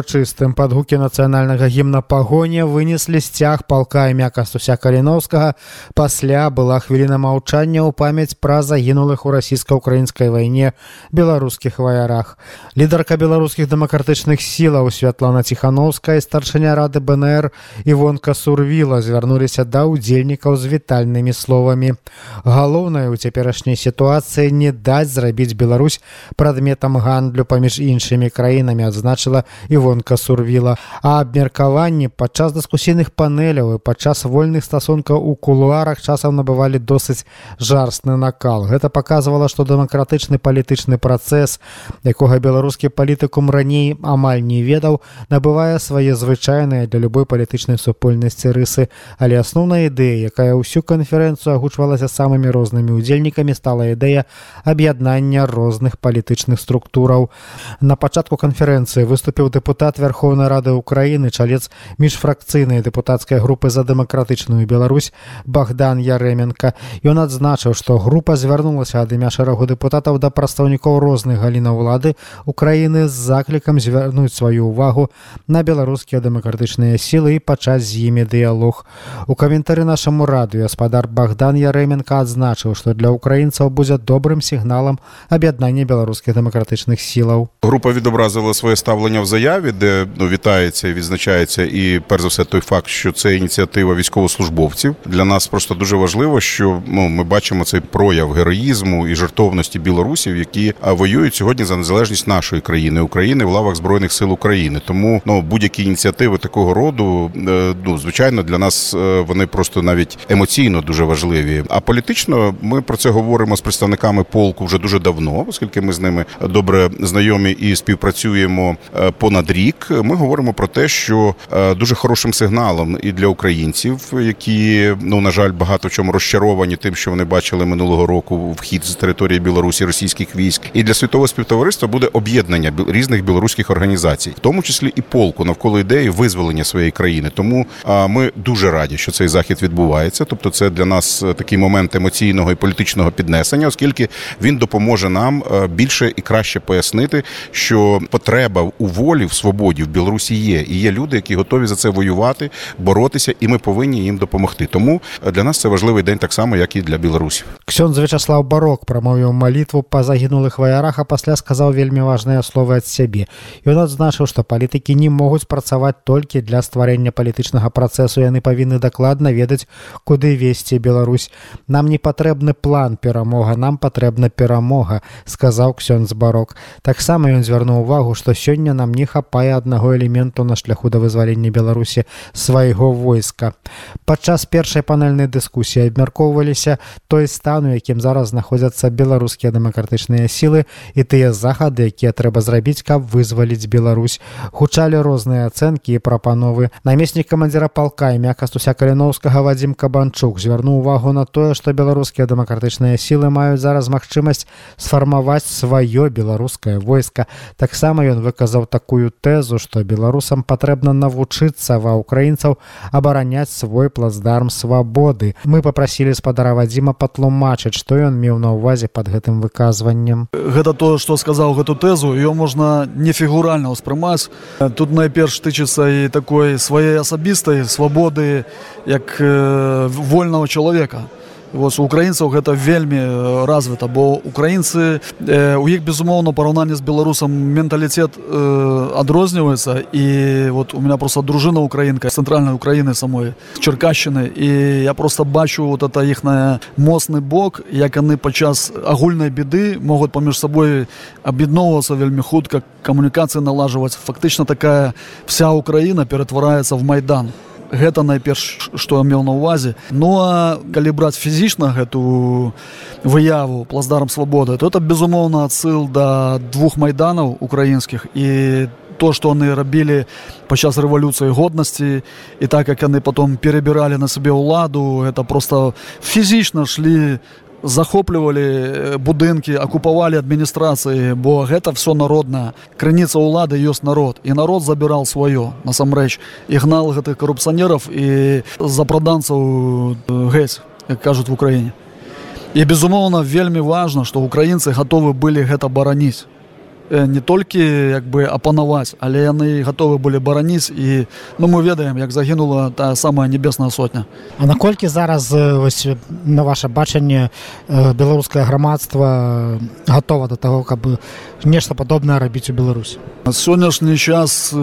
Урачыстым пад гукі нацыянальнага гімна пагоня вынеслі сцяг палка імя кастуся каліновскага. Пасля была хвіліна маўчання ў памяць пра загінулых у расійска-украінскай вайне беларускіх ваярах. Лідарка беларускіх дэмакратычных сілаў святлана ціхановская старшыня рады бнр івонка сурвіла звярнуліся да ўдзельнікаў з вітальнымі словамі. Галоўнае ў цяперашняй сітуацыі не даць зрабіць Беларусь прадметам гандлю паміж іншымі краінамі адзначыла івонка сурвіла а абмеркаванні падчас дыскусійных панеляў і падчас вольных стасункаў у кулуарах часам набывалі досыць жарсны накал. Гэта показывала што дэмакратычны палітычны працэс якога беларускі палітыкум раней амаль не ведаў набывае свае звычайныя для любой палітычнай супольнасці рысы. Але асноўная ідэя якая ўсю канферэнцыю агучвалася самымі рознымі удзельнікамі стала ідэя аб'яднання розных палітычных структураў. На пачатку канферэнцыі выступіў дэпутат дэпутат Верховнай рады Украіны чалец міжфракцыйнай дэпутацкай групы за дэмакратычную Беларусь Богдан Ярэменко Ён адзначыў што група звярнулася ад імя шэрагу дэпутатаў да прадстаўнікоў розных галінаў улады Украіны з заклікам звярнуць сваю ўвагу на беларускія дэмакратычныя сілы і пачаць з імі дыялог у каментары нашаму радыё гаспадар Богдан Ярэменко адзначыў што для украінцаў будзе добрым сігналам аб'яднання беларускіх дэмакратычных сілаў група відобразила своє ставлення в заяві заяві, де ну, вітається і відзначається, і перш за все той факт, що це ініціатива військовослужбовців. Для нас просто дуже важливо, що ну, ми бачимо цей прояв героїзму і жертовності білорусів, які воюють сьогодні за незалежність нашої країни України в лавах збройних сил України. Тому ну будь-які ініціативи такого роду, е, ну звичайно, для нас е, вони просто навіть емоційно дуже важливі. А політично ми про це говоримо з представниками полку вже дуже давно, оскільки ми з ними добре знайомі і співпрацюємо е, понад понад рік ми говоримо про те, що е, дуже хорошим сигналом і для українців, які ну на жаль багато в чому розчаровані тим, що вони бачили минулого року вхід з території Білорусі російських військ, і для світового співтовариства буде об'єднання різних білоруських організацій, в тому числі і полку навколо ідеї визволення своєї країни. Тому ми дуже раді, що цей захід відбувається. Тобто, це для нас е, такий момент емоційного і політичного піднесення, оскільки він допоможе нам е, більше і краще пояснити, що потреба у волі в свободі в Білорусі є, і є люди, які готові за це воювати, боротися, і ми повинні їм допомогти. Тому для нас це важливий день так само, як і для білорусів. Ксьон Вячеслав Барок прамовіў малітву па загінулых ваярах, а пасля сказаў вельмі важныя словы ад сябе. Ён адзначыў, што палітыкі не могуць працаваць толькі для стварэння палітычнага працэсу. Яны павінны дакладна ведаць, куды весці Беларусь. Нам не патрэбны план перамога, нам патрэбна перамога, сказаў Ксён Барок. Таксама ён звярнуў увагу, што сёння нам не хапае аднаго элементу на шляху да вызвалення беларусі свайго войска. Падчас першай панельнай дыскусіі абмяркоўваліся той стан у якім зараз знаходзяцца беларускія дэмакратычныя сілы і тыя захады якія трэба зрабіць каб вызваліць Беларусь. Гучалі розныя ацэнкі і прапановы. Намеснік камандзіра палка імя кастуся каліновскага вадзім кабанчук звярнуў увагу на тое што беларускія дэмакратычныя сілы маюць зараз магчымасць сфармаваць сваё беларускае войска. Таксама ён выказаў такую тэзу што беларусам патрэбна навучыцца ва украінцаў абараняць свой плацдарм свабоды. Мы попрасілі спадара вадзіма патлумачыць што ён меў на ўвазе под гэтым выказваннем. Гэта то што сказаў гэту тэзу ее можна не фігуральна ўспрымаць. Тут найперш тычыцца і такой сваей асабістай свабоды як э, вольного чалавека вось у украінцаў гэта вельмі развіта бо украінцы э, у іх безумоўна параўнанне з беларусам менталіцет э, адрозніваецца. І вот у меня просто дружына украінка цэнтральнай украіны самой чаркащины і я просто бачу вот это іхная моцны бок як яны падчас агульнай беды могуць паміж сабой аб'ядноўвацца вельмі хутка камунікацыі налажваць фактычна такая вся украіна ператвараецца в майдан гэта найперш што меў на увазе ну а калі браць фізічна гэту выяву плацдарам свабоды то это безумоўна адсыл да двух майданаў украінскіх і то што яны рабілі падчас рэвалюцыі годнасці. І так як яны потом перабіралі на сабе ўладу это просто фізічна шлі захоплівалі будынкі акупавалі адміністрацыі бо гэта все народна крыніца ўлады ёсць народ. І народ забіраў сваё насамрэч. І гнал гэтых карупцыянеров і запраданцаў гэць як кажуць в украіне. І безумоўна вельмі важна што украінцы гатовы былі гэта бараніць не толькі як бы апанаваць але яны гатовы былі бараніць і ну мы ведаем як загінула тая самая небесная сотня. А наколькі зараз вось, на ваше бачанне беларускае грамадства гатова до того каб нешта падобнае рабіць у Беларусі? Сённяшні час э,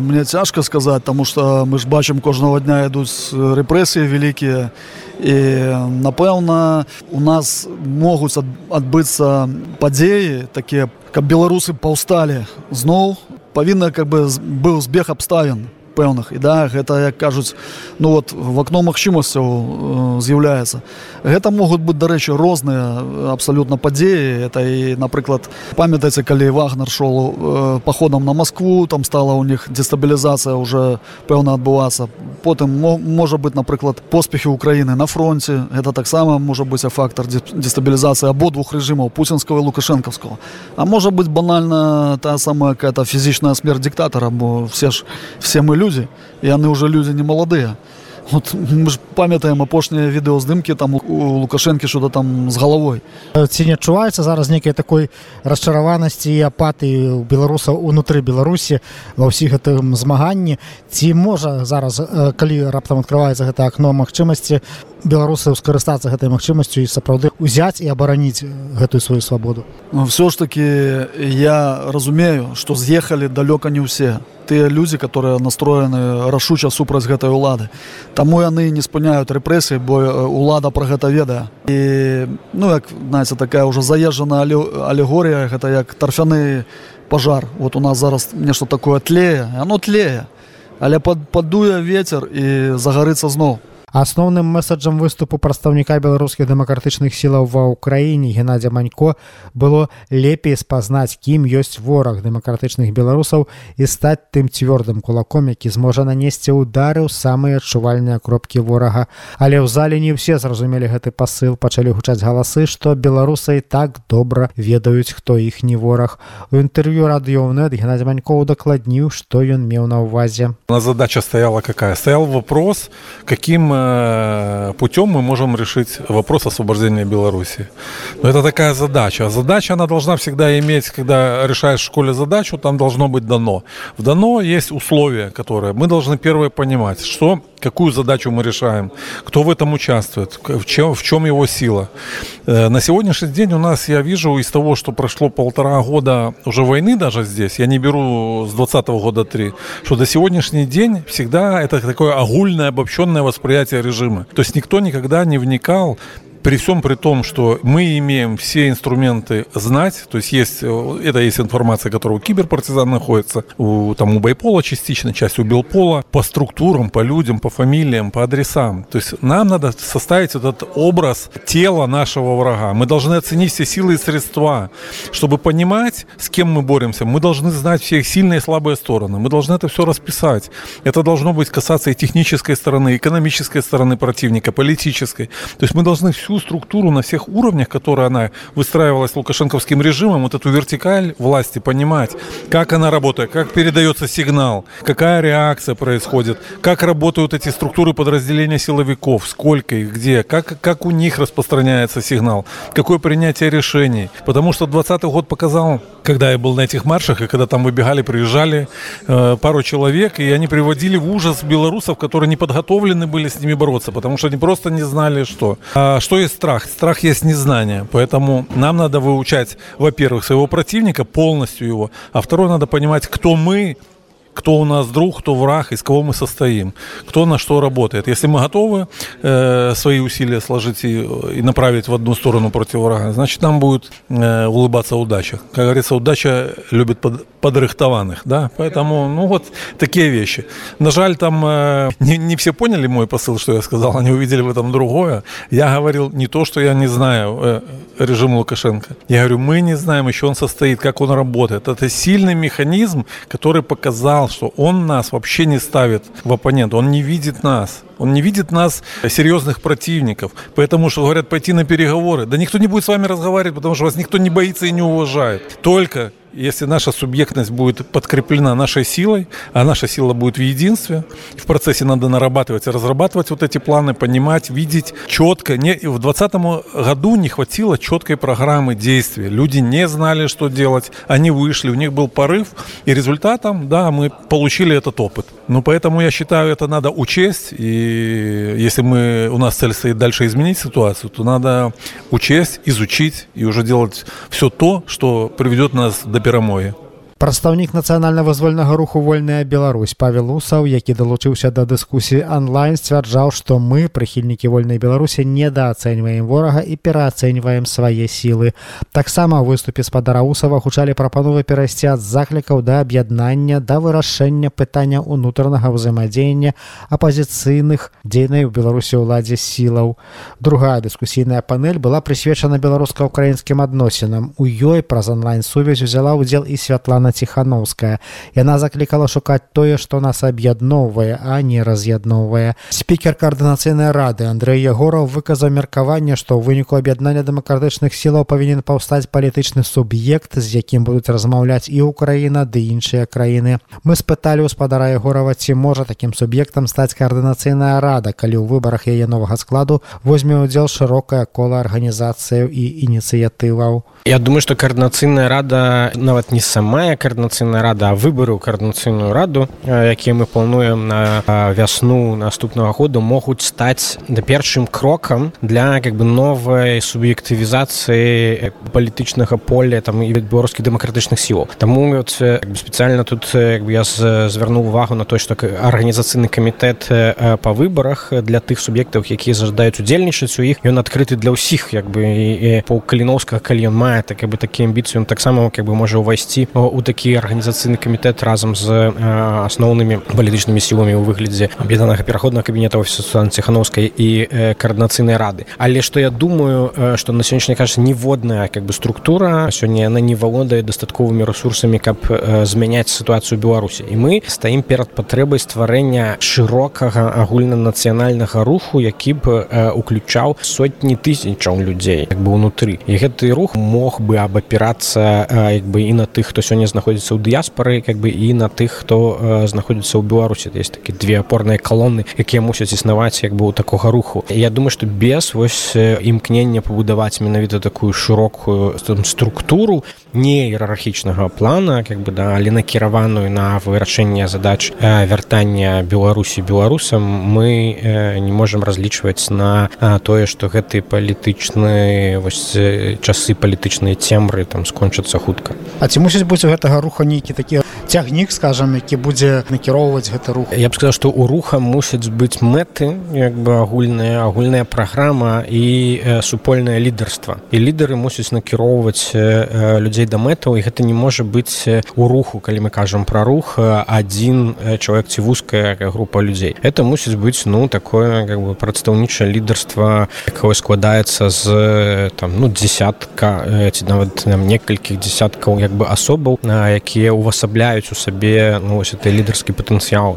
мне цяжка сказаць тому что мы ж бачым кожнага дня ідуць рэпрэсіі вялікія. І напэўна у нас могуць адбыцца падзеі такія каб беларусы паўсталі зноў павінна как бы быў збег абставін пэўных. І да гэта як кажуць ну вот в акно магчымасцяў э, з'яўляецца. Гэта могуць быць дарэчы розныя абсалютна падзеі. Это і напрыклад памятаеце калі вагнер шоу э, паходам на Москву там стала у них дестабілізацыя уже пэўна адбывацца. Потым можа быць напрыклад поспехі Украіны на фронте это таксама можа быць а фактор дестабілізацыі абодвух рэжымаў пуцінского лукашэнкаўского а можа быць банальна та самая какая-то фізічная смерть диктатора бо все ж все мы люди людзі яны ўжо людзі не маладыя вот мы ж памятаем апошнія відэаздымкі там у лукашэнкі что-то там з галавой ці не адчуваецца зараз нейкай такой расчараванасці і апаты у беларусаў унутры беларусі ва ўсіх гэтым змаганні. Ці можа зараз калі раптам открываецца гэта акно магчымасці беларусаў скарыстацца гэтай магчымасцю і сапраўды узяць і абараніць гэтую сваю свабоду. Все ж таки я разумею что з'ехалі далёка не ўсе. Тыя людзі которые настроены рашуча супраць гэтай улады. Таму яны не спыняюць рэпрэсіі бо улада про гэта ведае. І ну як знаце такая уже заезжана алегорія гэта як тарфяны пожар вот у нас зараз нешта такое тлее оно тлее. Але пад падуе ветер і загарыцца зноў асноўным месаджам выступу прадстаўніка беларускіх дэмакратычных сілаў ва ўкраіне геннадзя манько было лепей спазнаць кім ёсць вораг дэмакратычных беларусаў і стаць тым цвёрдым кулаком які зможа нанесці удары ў самыя адчувальныя кропкі ворага. Але ў зале не ўсе зразумелі гэты пасыл пачалі гучаць галасы што беларусы так добра ведаюць хто іх не вораг. У інтэрв'ю радыёнет геннадзя манько удакладніў што ён меў на ўвазе. На задача стаяла какая? Стаял вопрос каким Э, путем мы можем решить вопрос освобождения Беларуси. Но это такая задача. Задача, она должна всегда иметь, когда решаешь в школе задачу, там должно быть дано. В дано есть условия, которые мы должны первое понимать, что какую задачу мы решаем, кто в этом участвует, в чем, в чем его сила. Э, на сегодняшний день у нас, я вижу, из того, что прошло полтора года уже войны даже здесь, я не беру с 20 года три, что до сегодняшний день всегда это такое огульное, обобщенное восприятие режима. То есть никто никогда не вникал при всем при том, что мы имеем все инструменты знать, то есть есть, э, это есть информация, которая у киберпартизан находится, у, там у Байпола частично, часть у Белпола, по структурам, по людям, по фамилиям, по адресам. То есть нам надо составить этот образ тела нашего врага. Мы должны оценить все силы и средства. Чтобы понимать, с кем мы боремся, мы должны знать все их сильные и слабые стороны. Мы должны это все расписать. Это должно быть касаться и технической стороны, и экономической стороны противника, политической. То есть мы должны все структуру на всех уровнях, которая она выстраивалась лукашенковским режимом, вот эту вертикаль власти понимать, как она работает, как передается сигнал, какая реакция происходит, как работают эти структуры подразделения силовиков, сколько их, где, как, как у них распространяется сигнал, какое принятие решений. Потому что 20 год показал, когда я был на этих маршах, и когда там выбегали, приезжали э, пару человек, и они приводили в ужас белорусов, которые не подготовлены были с ними бороться, потому что они просто не знали, что. А что есть страх? Страх есть незнание. Поэтому нам надо выучать, во-первых, своего противника, полностью его, а второе, надо понимать, кто мы, кто у нас друг, кто враг, из кого мы состоим, кто на что работает. Если мы готовы э, свои усилия сложить и, и направить в одну сторону против врага, значит, нам будет э, улыбаться удача. Как говорится, удача любит под, подрыхтованных, да, поэтому, ну вот, такие вещи. На жаль, там э, не, не все поняли мой посыл, что я сказал, они увидели в этом другое. Я говорил не то, что я не знаю э, режим Лукашенко. Я говорю, мы не знаем, еще он состоит, как он работает. Это сильный механизм, который показал, понимал, что он нас вообще не ставит в оппонент, он не видит нас. Он не видит нас серьезных противников. Поэтому что говорят пойти на переговоры. Да никто не будет с вами разговаривать, потому что вас никто не боится и не уважает. Только если наша субъектность будет подкреплена нашей силой, а наша сила будет в единстве, в процессе надо нарабатывать разрабатывать вот эти планы, понимать, видеть четко. Не, в 2020 году не хватило четкой программы действий. Люди не знали, что делать, они вышли, у них был порыв, и результатом, да, мы получили этот опыт. Ну, поэтому я считаю, это надо учесть, и если мы, у нас цель стоит дальше изменить ситуацию, то надо учесть, изучить и уже делать все то, что приведет нас до перамогі прадстаўнік нацыянальна-вызвольнага руху вольная Беларусь павел усаў які далучыўся да дыскусіі онлайн сцвярджаў што мы прыхільнікі вольнай беларусі недаацэньваем ворага і пераацэньваем свае сілы. Таксама ў выступе спадара усава гучалі прапановы перайсці ад заклікаў да аб'яднання да вырашэння пытання ўнутранага ўзаемадзеяння апазіцыйных дзейнай у беларусі ўладзе сілаў. Другая дыскусійная панель была прысвечана беларуска-украінскім адносінам. У ёй праз онлайн сувязь узяла ўдзел і святлана Анна Ціхановская. Яна заклікала шукаць тое, што нас аб'ядноўвае, а не раз'ядноўвае. Спікер каардынацыйнай рады Андрэй Ягораў выказаў меркаванне, што ў выніку аб'яднання дэмакратычных сілаў павінен паўстаць палітычны суб'ект, з якім будуць размаўляць і ўкраіна ды іншыя краіны. Мы спыталі ў спадара Ягорава, ці можа такім суб'ектам стаць каардынацыйная рада, калі ў выбарах яе новага складу возьме ўдзел шырокае кола арганізацыяў і ініцыятываў. Я думаю, што каардынацыйная рада нават не самая каардынацыйная рада, ў каардынацыйную раду, якія мы плануем на вясну наступнага году могуць стаць да першым крокам для как бы новай суб'ектывізацыі палітычнага поля там і беларускіх дэмакратычных сілаў. Таму спецыяльна тут бы, я звярнуў увагу на то, што арганізацыйны камітэт па выбарах для тых суб'ектаў, якія заждаюць удзельнічаць у іх ён адкрыты для ўсіх як бы по каліновскага калі ён мае мае так бы такі амбіцыі таксама как бы можа ўвайсці у такі арганізацыйны камітэт разам з асноўнымі палітычнымі сіламі ў выглядзе аб'яднанага пераходнага кабінета офісу ціхановскай і каардынацыйнай рады але што я думаю што на сённяшні кажа ніводная как бы структура сёння яна не валодае дастатковымі ресурсамі каб змяняць сітуацыю беларусі і мы стаім перад патрэбай стварэння шырокага агульнанацыянальнага руху які б уключаў сотні тысячаў людзей як бы унутры і гэты рух мог мог бы абапірацца як бы і на тых хто сёння знаходзіцца ў дыяспары как бы і на тых хто знаходзіцца ў беларусі. Есть такі две апорныя калоны якія мусяць існаваць як бы у такога руху. Я думаю что без вось імкнення пабудаваць менавіта такую шырокую структуру не іерархічнага плана как бы да але накіраваную на вырашэнне задач вяртання беларусі беларусам мы не можемм разлічваць на тое что гэты палітычны вось часы палітычныя палітычныя цемры там скончацца хутка. А ці мусіць быць у гэтага руха нейкі такі цягнік скажам які будзе накіроўваць гэты рух. Я б сказал што у руха мусяць быць мэты як бы агульная агульная праграма і э, супольнае лідарства. І лідары мусяць накіроўваць э, людзей да мэтаў і гэта не можа быць у руху калі мы кажам пра рух адзін чалавек ці вузкая група людзей. Это мусіць быць ну такое как бы прадстаўнічае лідарства якое складаецца з там ну десятка ці нават там некалькіх десяткаў як бы асобаў якія увасабляюць у сабе ну, вось это лідарскі патэнцыял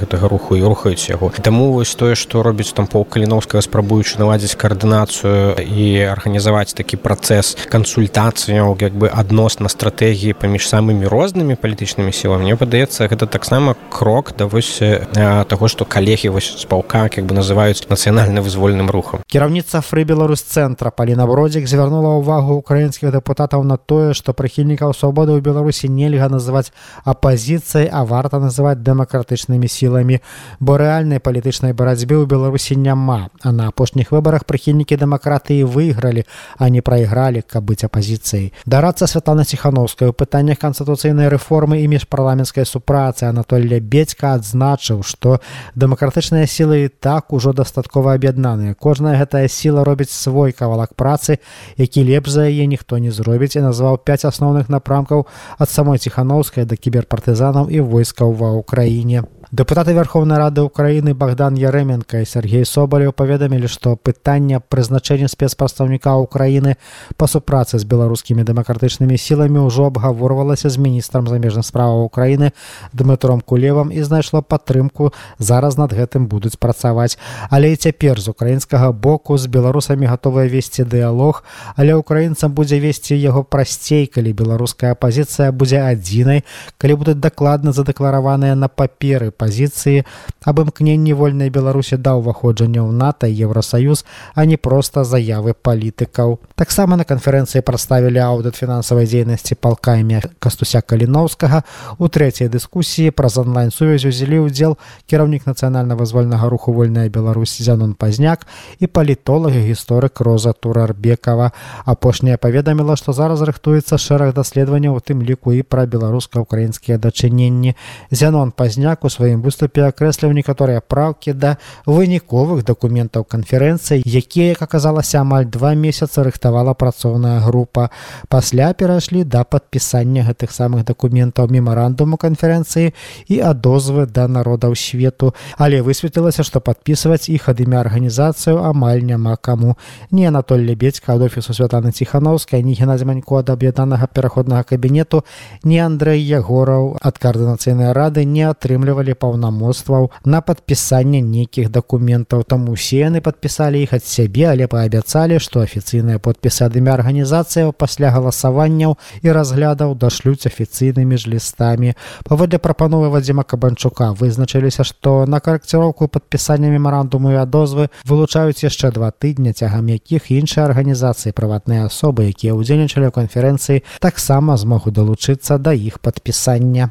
гэтага руху і рухаюць яго. Таму вось тое што робіць там пол каліновскага спрабуючы наладзіць каардынацыю і арганізаваць такі працэс кансультацыяў як бы адносна стратэгіі паміж самымі рознымі палітычнымі сіламі мне падаецца гэта таксама крок да вось таго што калегі вось з палка як бы называюць нацыянальна вызвольным рухам. Кіраўніца фры беларусь цэнтра паліна бродзік звярнула ўвагу укра украінскіх дэпутатаў на тое што прыхільнікаў свабоды ў беларусі нельга называць апазіцыяй а варта называць дэмакратычнымі сіламі бо рэальнай палітычнай барацьбе ў беларусі няма. А на апошніх выбарах прыхільнікі дэмакратыі выйгралі а не прайгралі каб быць апазіцыяй. Дарацца святлана ціхановская у пытаннях канстытуцыйнай рэформы і міжпарламенцкай супрацы анатолля бедзька адзначыў што дэмакратычныя сілы і так ужо дастаткова аб'яднаныя. Кожная гэтая сіла робіць свой кавалак працы які лепш за яе ніхто не зробіць і назваў пяць асноўных напрамкаў ад самой ціхановскай да кіберпартызанаў і войскаў ва ўкраіне Дэпутаты Верховнай Рады Украіны Богдан Ярэменко і Сергей Собалеў паведамілі, што пытанне прызначэння спецпрадстаўніка Украіны па супрацы з беларускімі дэмакратычнымі сіламі ўжо абгаворвалася з міністрам замежных справаў Украіны Дмытром Кулевам і знайшло падтрымку. Зараз над гэтым будуць працаваць. Але і цяпер з украінскага боку з беларусамі гатовыя весці дыялог, але украінцам будзе весці яго прасцей, калі беларуская апазіцыя будзе адзінай, калі будуць дакладна задэклараваныя на паперы пазіцыі аб імкненні вольнай беларусі да ўваходжання ў нато еўросаюз а не проста заявы палітыкаў таксама на канферэнцыі прадставілі аўдыт фінансавай дзейнасці палка імя кастуся каліноўскага у трэцяй дыскусіі праз онлайн сувязь узялі ўдзел кіраўнік нацыянальна-вызвольнага руху вольная Беларусь зянон пазняк і палітолагі гісторык роза турарбекова. Апошняя паведаміла што зараз рыхтуецца шэраг даследаванняў у тым ліку і пра беларуска-украінскія дачыненні. Зянон пазняк у сваім выступе акрэсліў некаторыя праўкі да выніковых дакументаў канферэнцыі якія як аказалася амаль два месяцы рыхтавала працоўная група. Пасля перайшлі да падпісання гэтых самых дакументаў мемарандуму канферэнцыі і адозвы да народаў свету. Але высветлілася што падпісваць іх ад імя арганізацыю амаль няма каму. Не Анатоль лебедька ад офісу святланы ціхановская не геннадзі манько ад аб'яднанага пераходнага кабінету не Андрэй ягораў ад каардынацыйнай рады не атрымлівалі паўнамоцтваў на падпісанне нейкіх дакументаў. Там усе яны падпісалі іх ад сябе але паабяцалі што афіцыйныя подпісы ад імя арганізацыяў пасля галасаванняў і разглядаў дашлюць афіцыйнымі ж лістамі. Паводле прапановы вадзіма кабанчука вызначыліся што на карэкціроўку падпісання мемарандуму і адозвы вылучаюць яшчэ два тыдня цягам якіх іншыя арганізацыі прыватныя асобы якія ўдзельнічалі ў канферэнцыі таксама змогуць далучыцца да іх падпісання